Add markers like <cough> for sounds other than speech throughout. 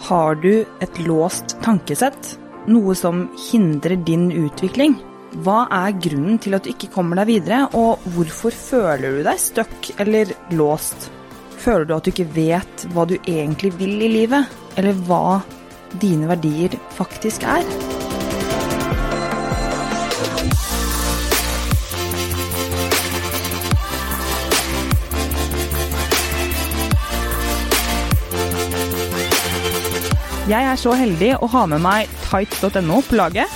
Har du et låst tankesett? Noe som hindrer din utvikling? Hva er grunnen til at du ikke kommer deg videre, og hvorfor føler du deg stuck eller låst? Føler du at du ikke vet hva du egentlig vil i livet, eller hva dine verdier faktisk er? Jeg er så heldig å ha med meg tights.no på laget,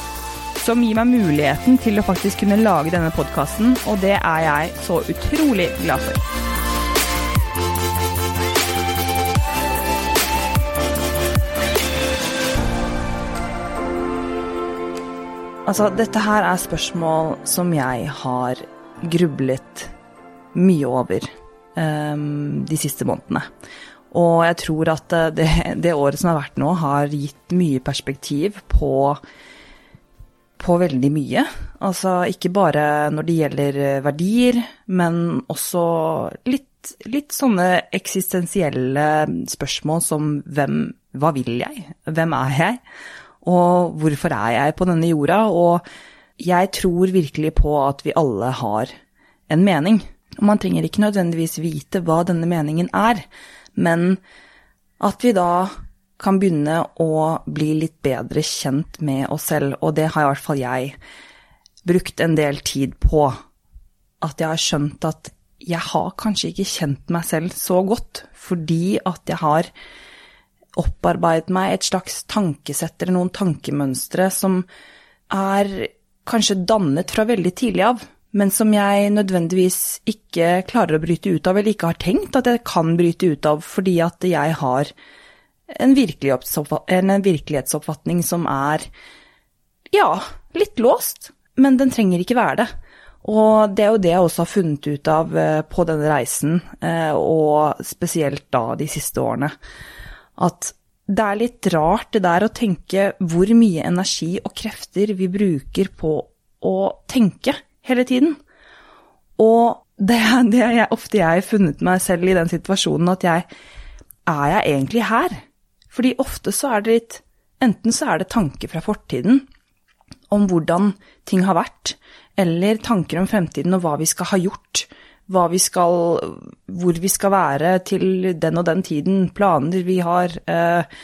som gir meg muligheten til å faktisk kunne lage denne podkasten, og det er jeg så utrolig glad for. Altså, dette her er spørsmål som jeg har grublet mye over um, de siste månedene. Og jeg tror at det, det, året som har vært nå, har gitt mye perspektiv på, på veldig mye. Altså ikke bare når det gjelder verdier, men også litt, litt sånne eksistensielle spørsmål som hvem Hva vil jeg? Hvem er jeg? Og hvorfor er jeg på denne jorda? Og jeg tror virkelig på at vi alle har en mening. Og man trenger ikke nødvendigvis vite hva denne meningen er. Men at vi da kan begynne å bli litt bedre kjent med oss selv, og det har i hvert fall jeg brukt en del tid på. At jeg har skjønt at jeg har kanskje ikke kjent meg selv så godt, fordi at jeg har opparbeidet meg et slags tankesett eller noen tankemønstre som er kanskje dannet fra veldig tidlig av men som jeg nødvendigvis ikke klarer å bryte ut av, eller ikke har tenkt at jeg kan bryte ut av, fordi at jeg har en, virkelighetsoppfatning som er, ja, litt låst, men den trenger ikke være det. Og det er jo det jeg også har funnet ut av eh, på denne reisen, eh, og spesielt da de siste årene, at det er litt rart det der å tenke hvor mye energi og krefter vi bruker på å tenke hele tiden. Og det, <laughs> det er ofte jeg har funnet meg selv i den situasjonen at jeg Er jeg egentlig her? Fordi ofte så er det litt Enten så er det tanker fra fortiden om hvordan ting har vært, eller tanker om fremtiden og hva vi skal ha gjort, hva vi skal, hvor vi skal være til den og den tiden, planer vi har eh,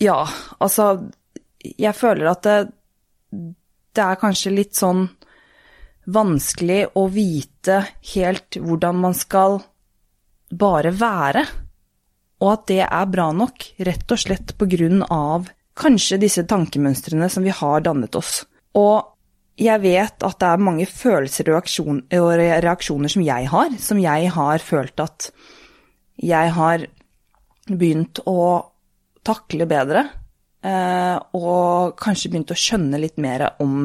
Ja, altså Jeg føler at det, det er kanskje litt sånn vanskelig å vite helt hvordan man skal bare være, og at det er bra nok, rett og slett på grunn av kanskje disse tankemønstrene som vi har dannet oss. Og jeg vet at det er mange følelser og reaksjoner som jeg har, som jeg har følt at jeg har begynt å takle bedre, eh, og kanskje begynt å skjønne litt mer om,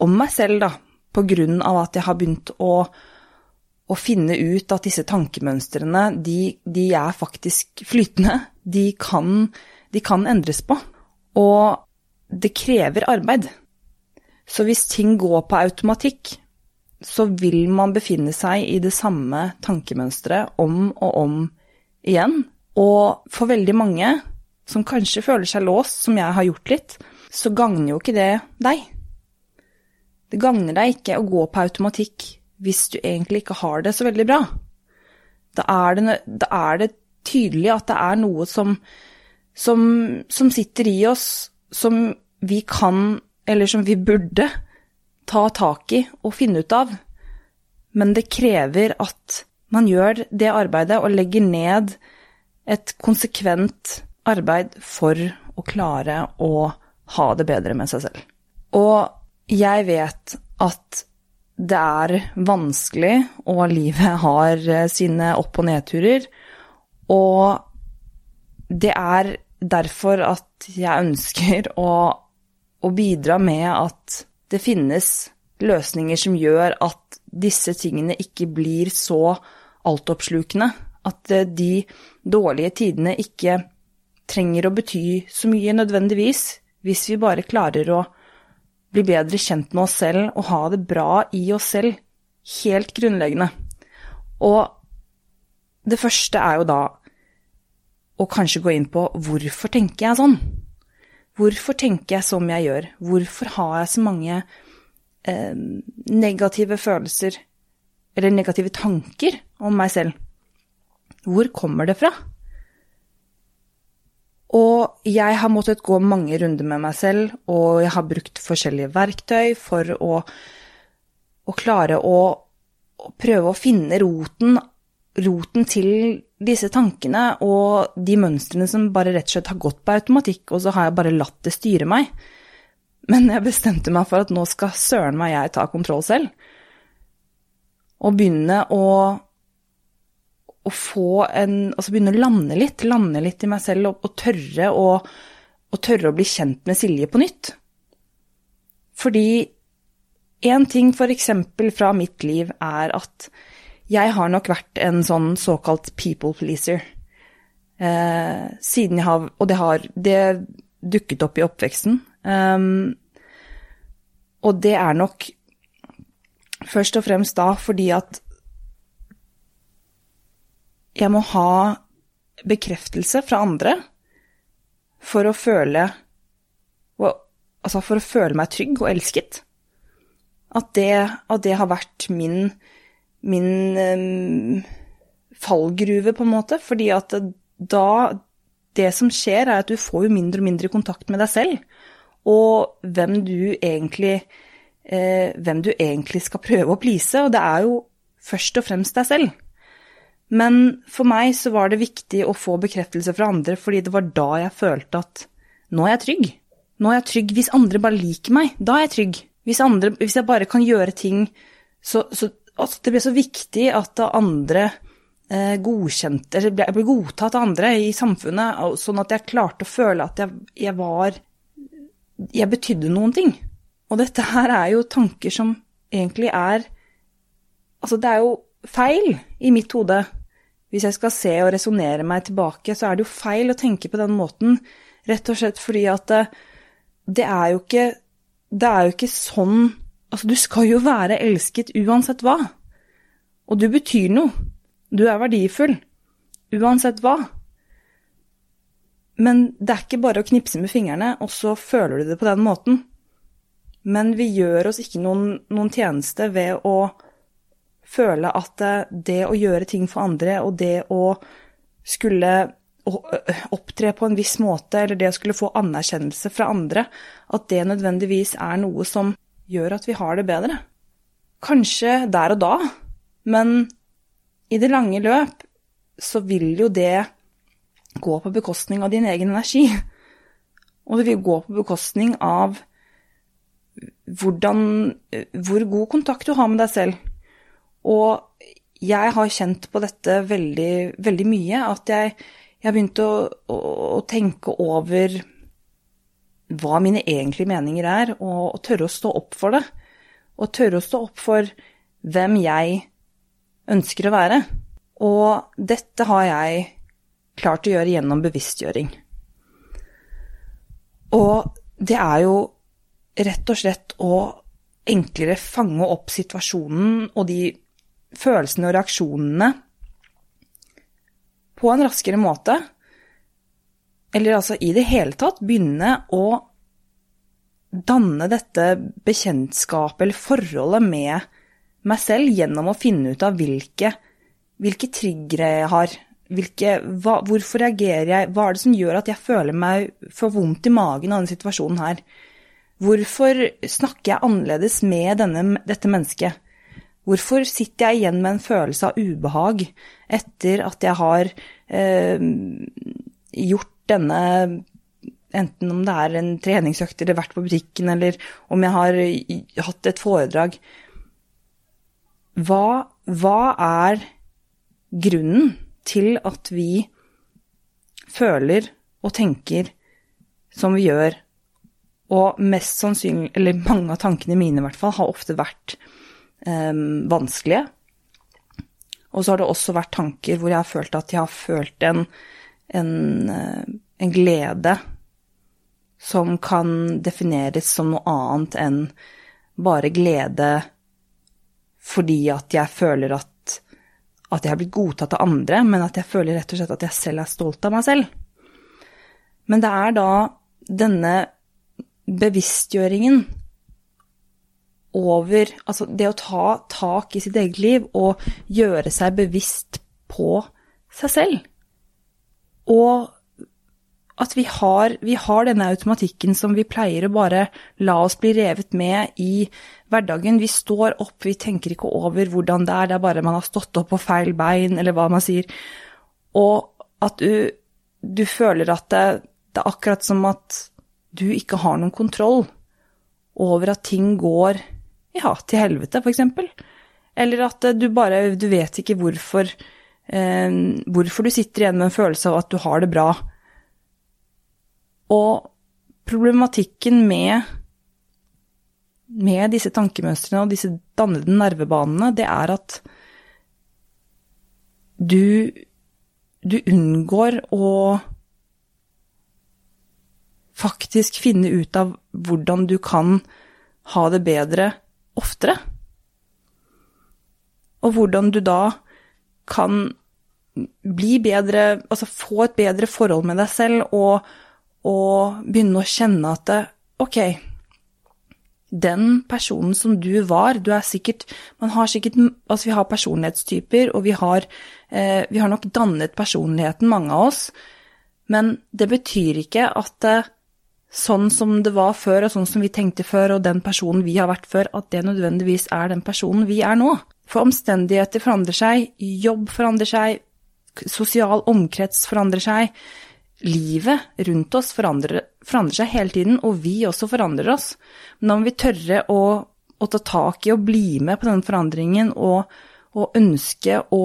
om meg selv, da, på grunn av at jeg har begynt å, å finne ut at disse tankemønstrene, de, de er faktisk flytende. De kan, de kan endres på. Og det krever arbeid. Så hvis ting går på automatikk, så vil man befinne seg i det samme tankemønsteret om og om igjen. Og for veldig mange, som kanskje føler seg låst, som jeg har gjort litt, så gagner jo ikke det deg. Det gagner deg ikke å gå på automatikk hvis du egentlig ikke har det så veldig bra. Da er det, da er det tydelig at det er noe som, som, som sitter i oss, som vi kan, eller som vi burde, ta tak i og finne ut av. Men det krever at man gjør det arbeidet og legger ned et konsekvent arbeid for å klare å ha det bedre med seg selv. Og jeg vet at det er vanskelig, og livet har eh, sine opp- og nedturer. Og det er derfor at jeg ønsker å, å bidra med at det finnes løsninger som gjør at disse tingene ikke blir så altoppslukende. At eh, de dårlige tidene ikke trenger å bety så mye nødvendigvis, hvis vi bare klarer å bli bedre kjent med oss selv og ha det bra i oss selv. Helt grunnleggende. Og det første er jo da å kanskje gå inn på hvorfor tenker jeg sånn? Hvorfor tenker jeg som jeg gjør? Hvorfor har jeg så mange eh, negative følelser, eller negative tanker, om meg selv? Hvor kommer det fra? Og jeg har måttet gå mange runder med meg selv, og jeg har brukt forskjellige verktøy for å, å klare å, å, prøve å finne roten, roten til disse tankene og de mønstrene som bare rett og slett har gått på automatikk, og så har jeg bare latt det styre meg. Men jeg bestemte meg for at nå skal søren meg jeg ta kontroll selv. Og begynne å å få en Altså begynne å lande litt, lande litt i meg selv og, og tørre å og tørre å bli kjent med Silje på nytt. Fordi én ting eksempel fra mitt liv er at jeg har nok vært en sånn såkalt people pleaser. Eh, siden jeg har Og det har det dukket opp i oppveksten. Um, og det er nok først og fremst da fordi at jeg må ha bekreftelse fra andre for å føle Altså for å føle meg trygg og elsket. At det, at det har vært min, min um, fallgruve, på en måte. Fordi at da Det som skjer, er at du får jo mindre og mindre kontakt med deg selv. Og hvem du egentlig eh, Hvem du egentlig skal prøve å please. Og det er jo først og fremst deg selv. Men for meg så var det viktig å få bekreftelse fra andre, fordi det var da jeg følte at nå er jeg trygg. Nå er jeg trygg hvis andre bare liker meg. Da er jeg trygg. Hvis, andre, hvis jeg bare kan gjøre ting så, så altså Det ble så viktig at andre eh, godkjente Eller jeg ble godtatt av andre i samfunnet, sånn at jeg klarte å føle at jeg, jeg var Jeg betydde noen ting. Og dette her er jo tanker som egentlig er Altså, det er jo feil i mitt hode. Hvis jeg skal se og resonnere meg tilbake, så er det jo feil å tenke på den måten, rett og slett fordi at det, det er jo ikke er jo ikke sånn Altså, du skal jo være elsket uansett hva. Og du betyr noe. Du er verdifull. Uansett hva. Men det er ikke bare å knipse med fingrene, og så føler du det på den måten. Men vi gjør oss ikke noen, noen tjeneste ved å føle at det å gjøre ting for andre, og det å skulle opptre på en viss måte, eller det å skulle få anerkjennelse fra andre, at det nødvendigvis er noe som gjør at vi har det bedre. Kanskje der og da, men i det lange løp så vil jo det gå på bekostning av din egen energi. Og det vil gå på bekostning av hvordan, hvor god kontakt du har med deg selv. Og jeg har kjent på dette veldig, veldig mye. At jeg, jeg har begynt å, å, å, tenke over hva mine egentlige meninger er, og, og, tørre å stå opp for det. Og tørre å stå opp for hvem jeg ønsker å være. Og dette har jeg klart å gjøre gjennom bevisstgjøring. Og det er jo rett og slett å enklere fange opp situasjonen og de følelsene og reaksjonene på en raskere måte. Eller altså i det hele tatt begynne å danne dette bekjentskapet eller forholdet med meg selv gjennom å finne ut av hvilke, hvilke triggere jeg har. Hvilke, hva, hvorfor reagerer jeg? Hva er det som gjør at jeg føler meg for vondt i magen av denne situasjonen her? Hvorfor snakker jeg annerledes med denne, dette mennesket? Hvorfor sitter jeg igjen med en følelse av ubehag etter at jeg har eh, gjort denne Enten om det er en treningsøkt eller vært på butikken, eller om jeg har hatt et foredrag. Hva, hva er grunnen til at vi føler og tenker som vi gjør? Og mest sannsynlig, eller mange av tankene mine i hvert fall, har ofte vært vanskelige. Og så har det også vært tanker hvor jeg har følt at jeg har følt en, en, eh, en glede som kan defineres som noe annet enn bare glede fordi at jeg føler at, at jeg har blitt godtatt av andre, men at jeg føler rett og slett at jeg selv er stolt av meg selv. Men det er da denne bevisstgjøringen over Altså det å ta tak i sitt eget liv og gjøre seg bevisst på seg selv. Og at vi har, vi har, denne automatikken som vi pleier å bare la oss bli revet med i hverdagen. Vi står opp, vi tenker ikke over hvordan det er, det er bare man har stått opp på feil bein, eller hva man sier. Og at du, du føler at det, det er akkurat som at du ikke har noen kontroll over at ting går ja, til helvete, f.eks. Eller at du bare Du vet ikke hvorfor, eh, hvorfor du sitter igjen med en følelse av at du har det bra. Og problematikken med, med disse tankemønstrene og disse dannede nervebanene, det er at du, du unngår å faktisk finne ut av hvordan du kan ha det bedre oftere. Og hvordan du da kan bli bedre, altså få et bedre forhold med deg selv og, og begynne å kjenne at det, ok, den personen som du var, du er sikkert Man har sikkert Altså, vi har personlighetstyper, og vi har, eh, vi har nok dannet personligheten, mange av oss, men det betyr ikke at eh, sånn som det var før, og sånn som vi tenkte før, og den personen vi har vært før, at det nødvendigvis er den personen vi er nå. For omstendigheter forandrer seg, jobb forandrer seg, sosial omkrets forandrer seg. Livet rundt oss forandrer, forandrer seg hele tiden, og vi også forandrer oss. Men da må vi tørre å, å ta tak i og bli med på den forandringen og, og ønske å,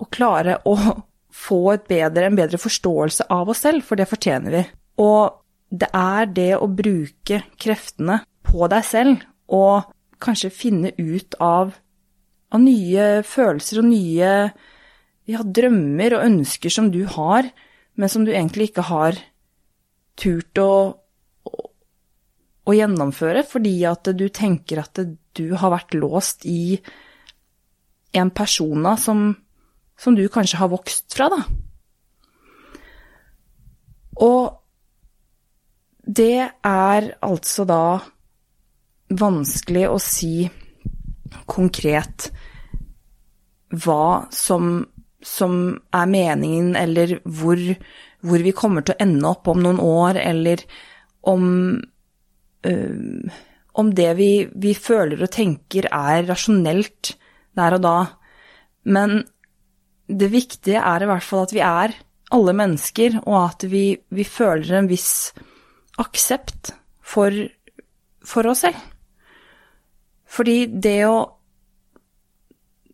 å klare å <laughs> få bedre, en bedre forståelse av oss selv, for det fortjener vi. Og det er det å bruke kreftene på deg selv og kanskje finne ut av, av nye følelser og nye ja, drømmer og ønsker som du har, men som du egentlig ikke har turt å, å, å gjennomføre fordi at du tenker at du har vært låst i en persona som, som du kanskje har vokst fra, da. Og det er altså da vanskelig å si konkret hva som, som er meningen, eller hvor, hvor, vi kommer til å ende opp om noen år, eller om, øh, om det vi, vi, føler og tenker er rasjonelt der og da. Men det viktige er i hvert fall at vi er alle mennesker, og at vi, vi føler en viss aksept for, for oss selv. Fordi det å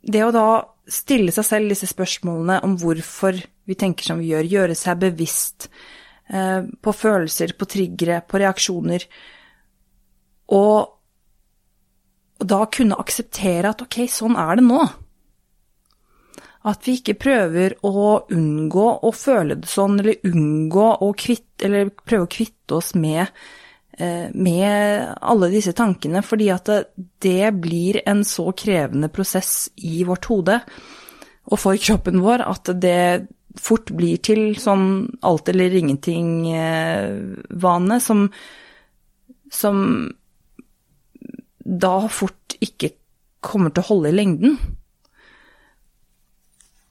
Det å da stille seg selv disse spørsmålene om hvorfor vi tenker som vi gjør, gjøre seg bevisst eh, på følelser, på triggere, på reaksjoner, og, og da kunne akseptere at ok, sånn er det nå. At vi ikke prøver å unngå å føle det sånn, eller unngå å kvitte, eller prøve å kvitte oss med, eh, med alle disse tankene, fordi at det, blir en så krevende prosess i vårt hode og for kroppen vår at det fort blir til sånn alt eller ingenting-vane eh, som, som da fort ikke kommer til å holde i lengden.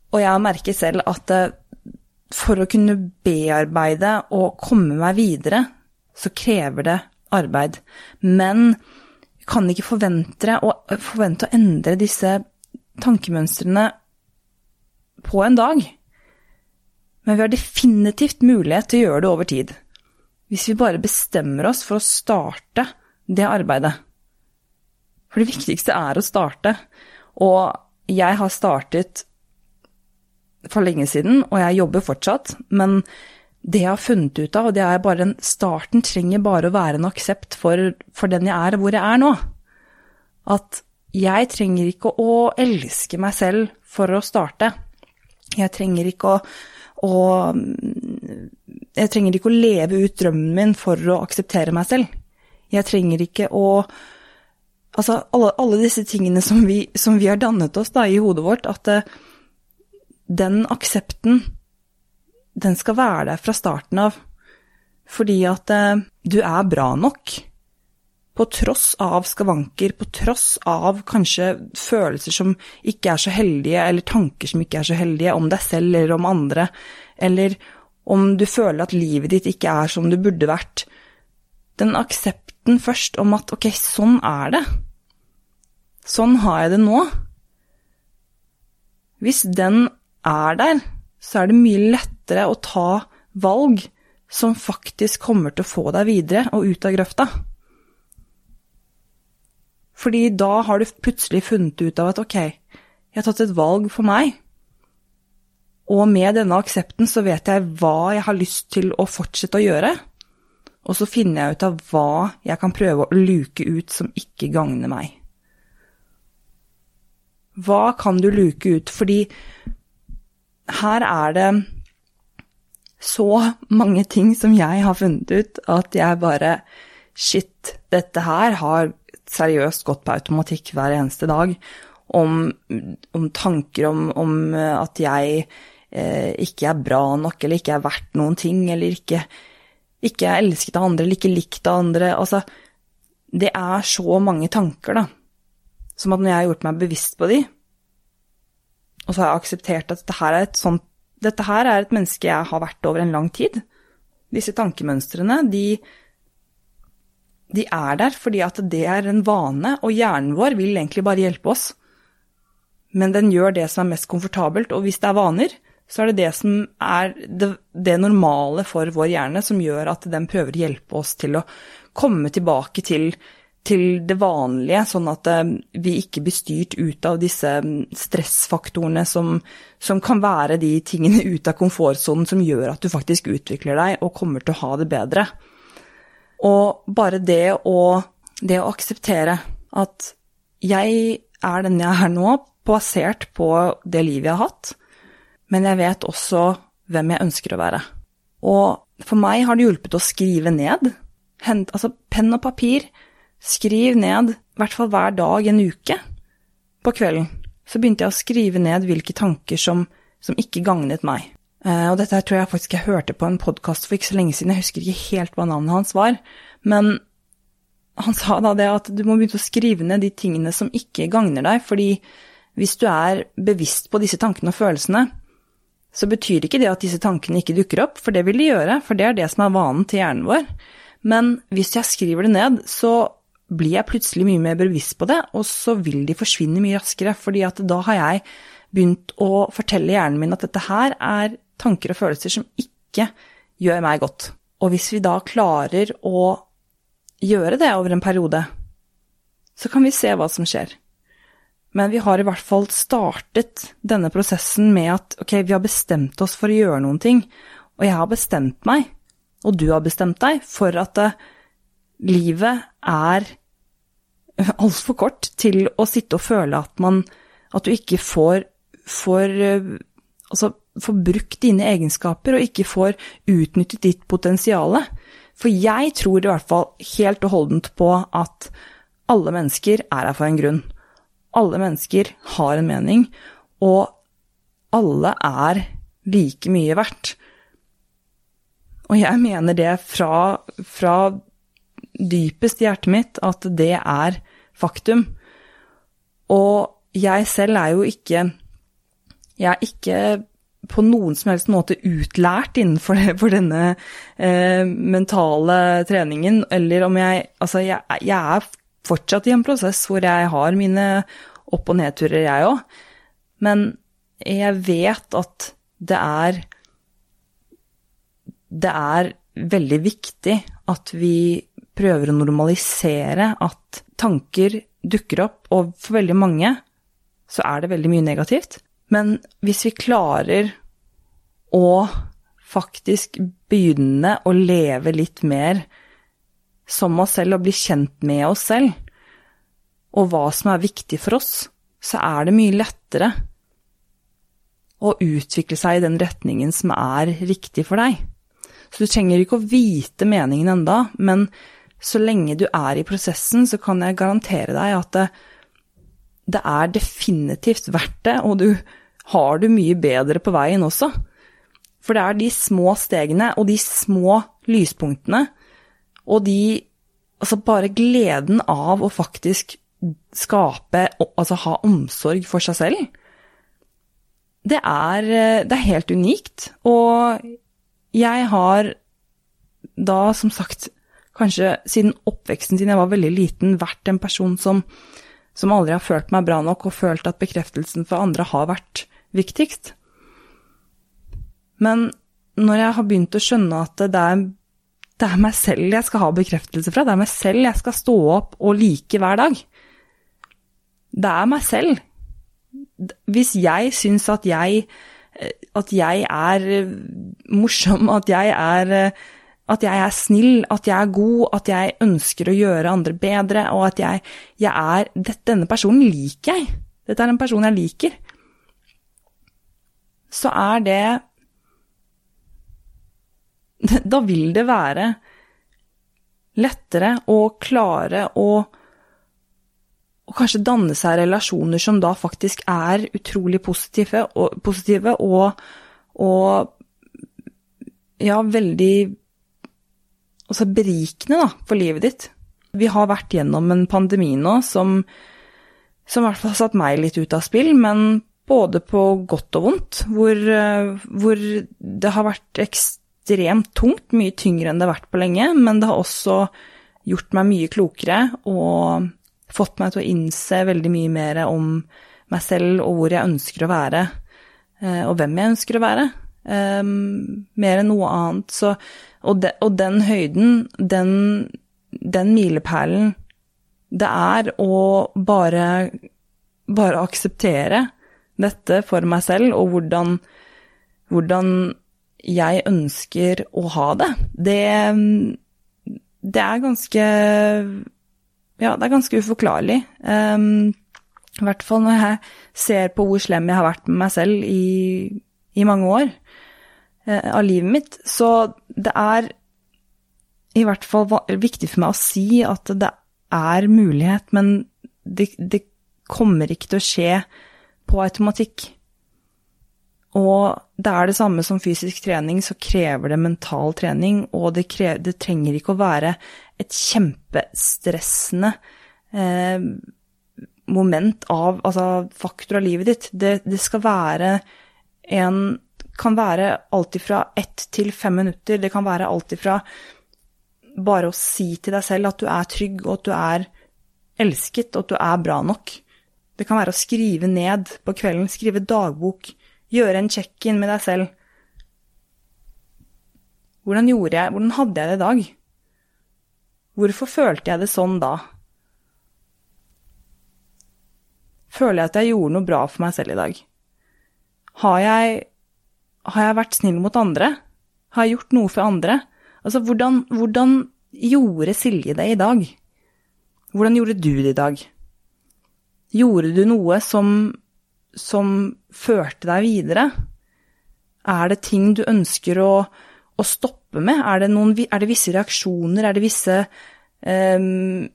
Og jeg merker selv at eh, for å kunne bearbeide og komme meg videre, så krever det arbeid. Men jeg kan ikke forvente å, forvente å endre disse tankemønstrene på en dag. Men vi har definitivt mulighet til å gjøre det over tid. Hvis vi bare bestemmer oss for å starte det arbeidet. For det viktigste er å starte. Og jeg har startet for lenge siden, og jeg jobber fortsatt, men det jeg har funnet ut av, og det er bare en Starten trenger bare å være en aksept for, for den jeg er, og hvor jeg er nå. At jeg trenger ikke å elske meg selv for å starte. Jeg trenger ikke å, å Jeg trenger ikke å leve ut drømmen min for å akseptere meg selv. Jeg trenger ikke å Altså alle, alle disse tingene som vi, som vi, har dannet oss da i hodet vårt, at uh, den aksepten, den skal være der fra starten av. Fordi at eh, du er bra nok. På tross av skavanker, på tross av kanskje følelser som ikke er så heldige, eller tanker som ikke er så heldige, om deg selv eller om andre, eller om du føler at livet ditt ikke er som det burde vært. Den aksepten først om at ok, sånn er det. Sånn har jeg det nå. Hvis den er der, så er det mye lettere å ta valg som faktisk kommer til å få deg videre og ut av grøfta. Fordi da har du plutselig funnet ut av at ok, jeg har tatt et valg for meg. Og med denne aksepten så vet jeg hva jeg har lyst til å fortsette å gjøre. Og så finner jeg ut av hva jeg kan prøve å luke ut som ikke gagner meg. Hva kan du luke ut? Fordi her er det så mange ting som jeg har funnet ut at jeg bare Shit, dette her har seriøst gått på automatikk hver eneste dag. Om, om tanker om, om, at jeg eh, ikke er bra nok, eller ikke er verdt noen ting, eller ikke, ikke er elsket av andre, eller ikke likt av andre. Altså, det er så mange tanker, da. Som at når jeg har gjort meg bevisst på de, og så har jeg akseptert at dette her er sånt Dette her er et menneske jeg har vært over en lang tid. Disse tankemønstrene, de de er der fordi at det er en vane, og hjernen vår vil egentlig bare hjelpe oss. Men den gjør det som er mest komfortabelt, og hvis det er vaner, så er det det som er det, det, normale for vår hjerne, som gjør at den prøver å hjelpe oss til å komme tilbake til, til det vanlige, sånn at uh, vi ikke blir styrt ut av disse mm, stressfaktorene som, som kan være de tingene ut av komfortsonen som gjør at du faktisk utvikler deg og kommer til å ha det bedre. Og bare det å, det å akseptere at jeg er den jeg er nå, basert på det livet jeg har hatt, men jeg vet også hvem jeg ønsker å være. Og for meg har det hjulpet å skrive ned. Hent, altså penn og papir. Skriv ned, i hvert fall hver dag en uke. På kvelden så begynte jeg å skrive ned hvilke tanker som, som ikke gagnet meg. Uh, og dette her tror jeg faktisk jeg hørte på en podkast for ikke så lenge siden, jeg husker ikke helt hva navnet hans var, men han sa da det at du må begynne å skrive ned de tingene som ikke gagner deg, fordi hvis du er bevisst på disse tankene og følelsene, så betyr ikke det at disse tankene ikke dukker opp, for det vil de gjøre, for det er det som er vanen til hjernen vår. Men hvis jeg skriver det ned, så blir jeg plutselig mye mer bevisst på det, og så vil de forsvinne mye raskere, fordi at da har jeg begynt å fortelle hjernen min at dette her er tanker og følelser som ikke gjør meg godt. Og hvis vi da klarer å gjøre det over en periode, så kan vi se hva som skjer. Men vi har i hvert fall startet denne prosessen med at ok, vi har bestemt oss for å gjøre noen ting, og jeg har bestemt meg, og du har bestemt deg, for at uh, livet er <laughs> altfor kort til å sitte og føle at man At du ikke får, får uh, Altså får brukt dine egenskaper og ikke får utnyttet ditt potensial. For jeg tror i hvert fall helt og holdent på at alle mennesker er her for en grunn. Alle mennesker har en mening, og alle er like mye verdt. Og jeg mener det fra, fra dypest i hjertet mitt at det er faktum. Og jeg selv er jo ikke Jeg er ikke på noen som helst måte utlært innenfor det, denne eh, mentale treningen, eller om jeg Altså, jeg, jeg, er fortsatt i en prosess hvor jeg har mine opp- og nedturer, jeg òg, men jeg vet at det er Det er veldig viktig at vi prøver å normalisere at tanker dukker opp, og for veldig mange så er det veldig mye negativt. Men hvis vi klarer å faktisk begynne å leve litt mer som oss selv og bli kjent med oss selv, og hva som er viktig for oss, så er det mye lettere å utvikle seg i den retningen som er riktig for deg. Så du trenger ikke å vite meningen enda, men så lenge du er i prosessen, så kan jeg garantere deg at det, det er definitivt verdt det, og du har du mye bedre på veien også. For det er de små stegene og de små lyspunktene og de Altså bare gleden av å faktisk skape Altså ha omsorg for seg selv. Det er, det er helt unikt. Og jeg har da, som sagt, kanskje siden oppveksten sin jeg var veldig liten, vært en person som, som aldri har følt meg bra nok, og følt at bekreftelsen fra andre har vært viktigst. Men når jeg har begynt å skjønne at det er, det er meg selv jeg skal ha bekreftelse fra, det er meg selv jeg skal stå opp og like hver dag Det er meg selv. Hvis jeg syns at jeg, at jeg er morsom, at jeg er at jeg er snill, at jeg er god, at jeg ønsker å gjøre andre bedre, og at jeg, jeg er Denne personen liker jeg. Dette er en person jeg liker. Så er det <laughs> Da vil det være lettere å klare å og kanskje danne seg relasjoner som da faktisk er utrolig positive og, positive og, og ja, veldig også berikende da, for livet ditt. Vi har vært gjennom en pandemi nå som, som i hvert fall har satt meg litt ut av spill, men både på godt og vondt, hvor, hvor det har vært ekstremt tungt, mye tyngre enn det har vært på lenge, men det har også gjort meg mye klokere og fått meg til å innse veldig mye mer om meg selv og hvor jeg ønsker å være, eh, og hvem jeg ønsker å være. Um, mer enn noe annet. Så, og, de, og, den høyden, den, den milepælen det er å bare, bare akseptere dette for meg selv, og hvordan, hvordan jeg ønsker å ha det, det, det er ganske Ja, det er ganske uforklarlig. Um, I hvert fall når jeg ser på hvor slem jeg har vært med meg selv i, i mange år av livet mitt. Så det er i hvert fall viktig for meg å si at det er mulighet, men det, det kommer ikke til å skje på automatikk. Og det er det samme som fysisk trening, så krever det mental trening, og det, krever, det trenger ikke å være et kjempestressende eh, moment av altså faktor av livet ditt. Det, det skal være en kan være alt fra ett til fem minutter. Det kan være alt fra bare å si til deg selv at du er trygg, og at du er elsket, og at du er bra nok. Det kan være å skrive ned på kvelden, skrive dagbok, gjøre en check-in med deg selv. Hvordan gjorde jeg Hvordan hadde jeg det i dag? Hvorfor følte jeg det sånn da? Føler jeg at jeg gjorde noe bra for meg selv i dag? Har jeg, har jeg vært snill mot andre? Har jeg gjort noe for andre? Altså, hvordan, hvordan gjorde Silje det i dag? Hvordan gjorde du det i dag? Gjorde du noe som, som førte deg videre? Er det ting du ønsker å, å stoppe med? Er det, noen, er det, visse reaksjoner? Er det visse, um,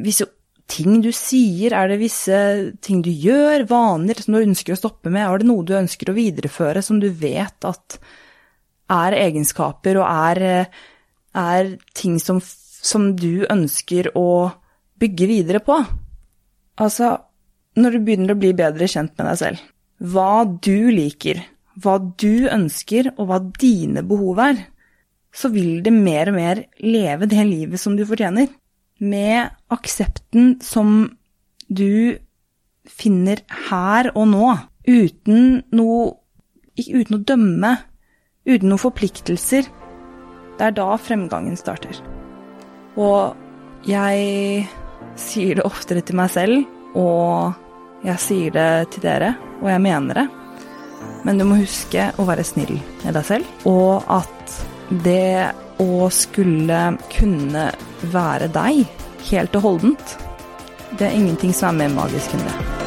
visse ting du sier? Er det visse ting du gjør, vaner, som du ønsker å stoppe med? Er det noe du ønsker å videreføre som du vet at er egenskaper og er, er ting som, som du ønsker å bygge videre på? Altså, når du begynner å bli bedre kjent med deg selv, hva du liker, hva du ønsker, og hva dine behov er, så vil det mer og mer leve det livet som du fortjener. Med aksepten som du finner her og nå, uten noe Uten å dømme, uten noen forpliktelser. Det er da fremgangen starter. Og jeg sier det oftere til meg selv, og jeg sier det til dere, og jeg mener det. Men du må huske å være snill med deg selv, og at det å skulle kunne være deg helt og holdent, det er ingenting som er mer magisk enn det.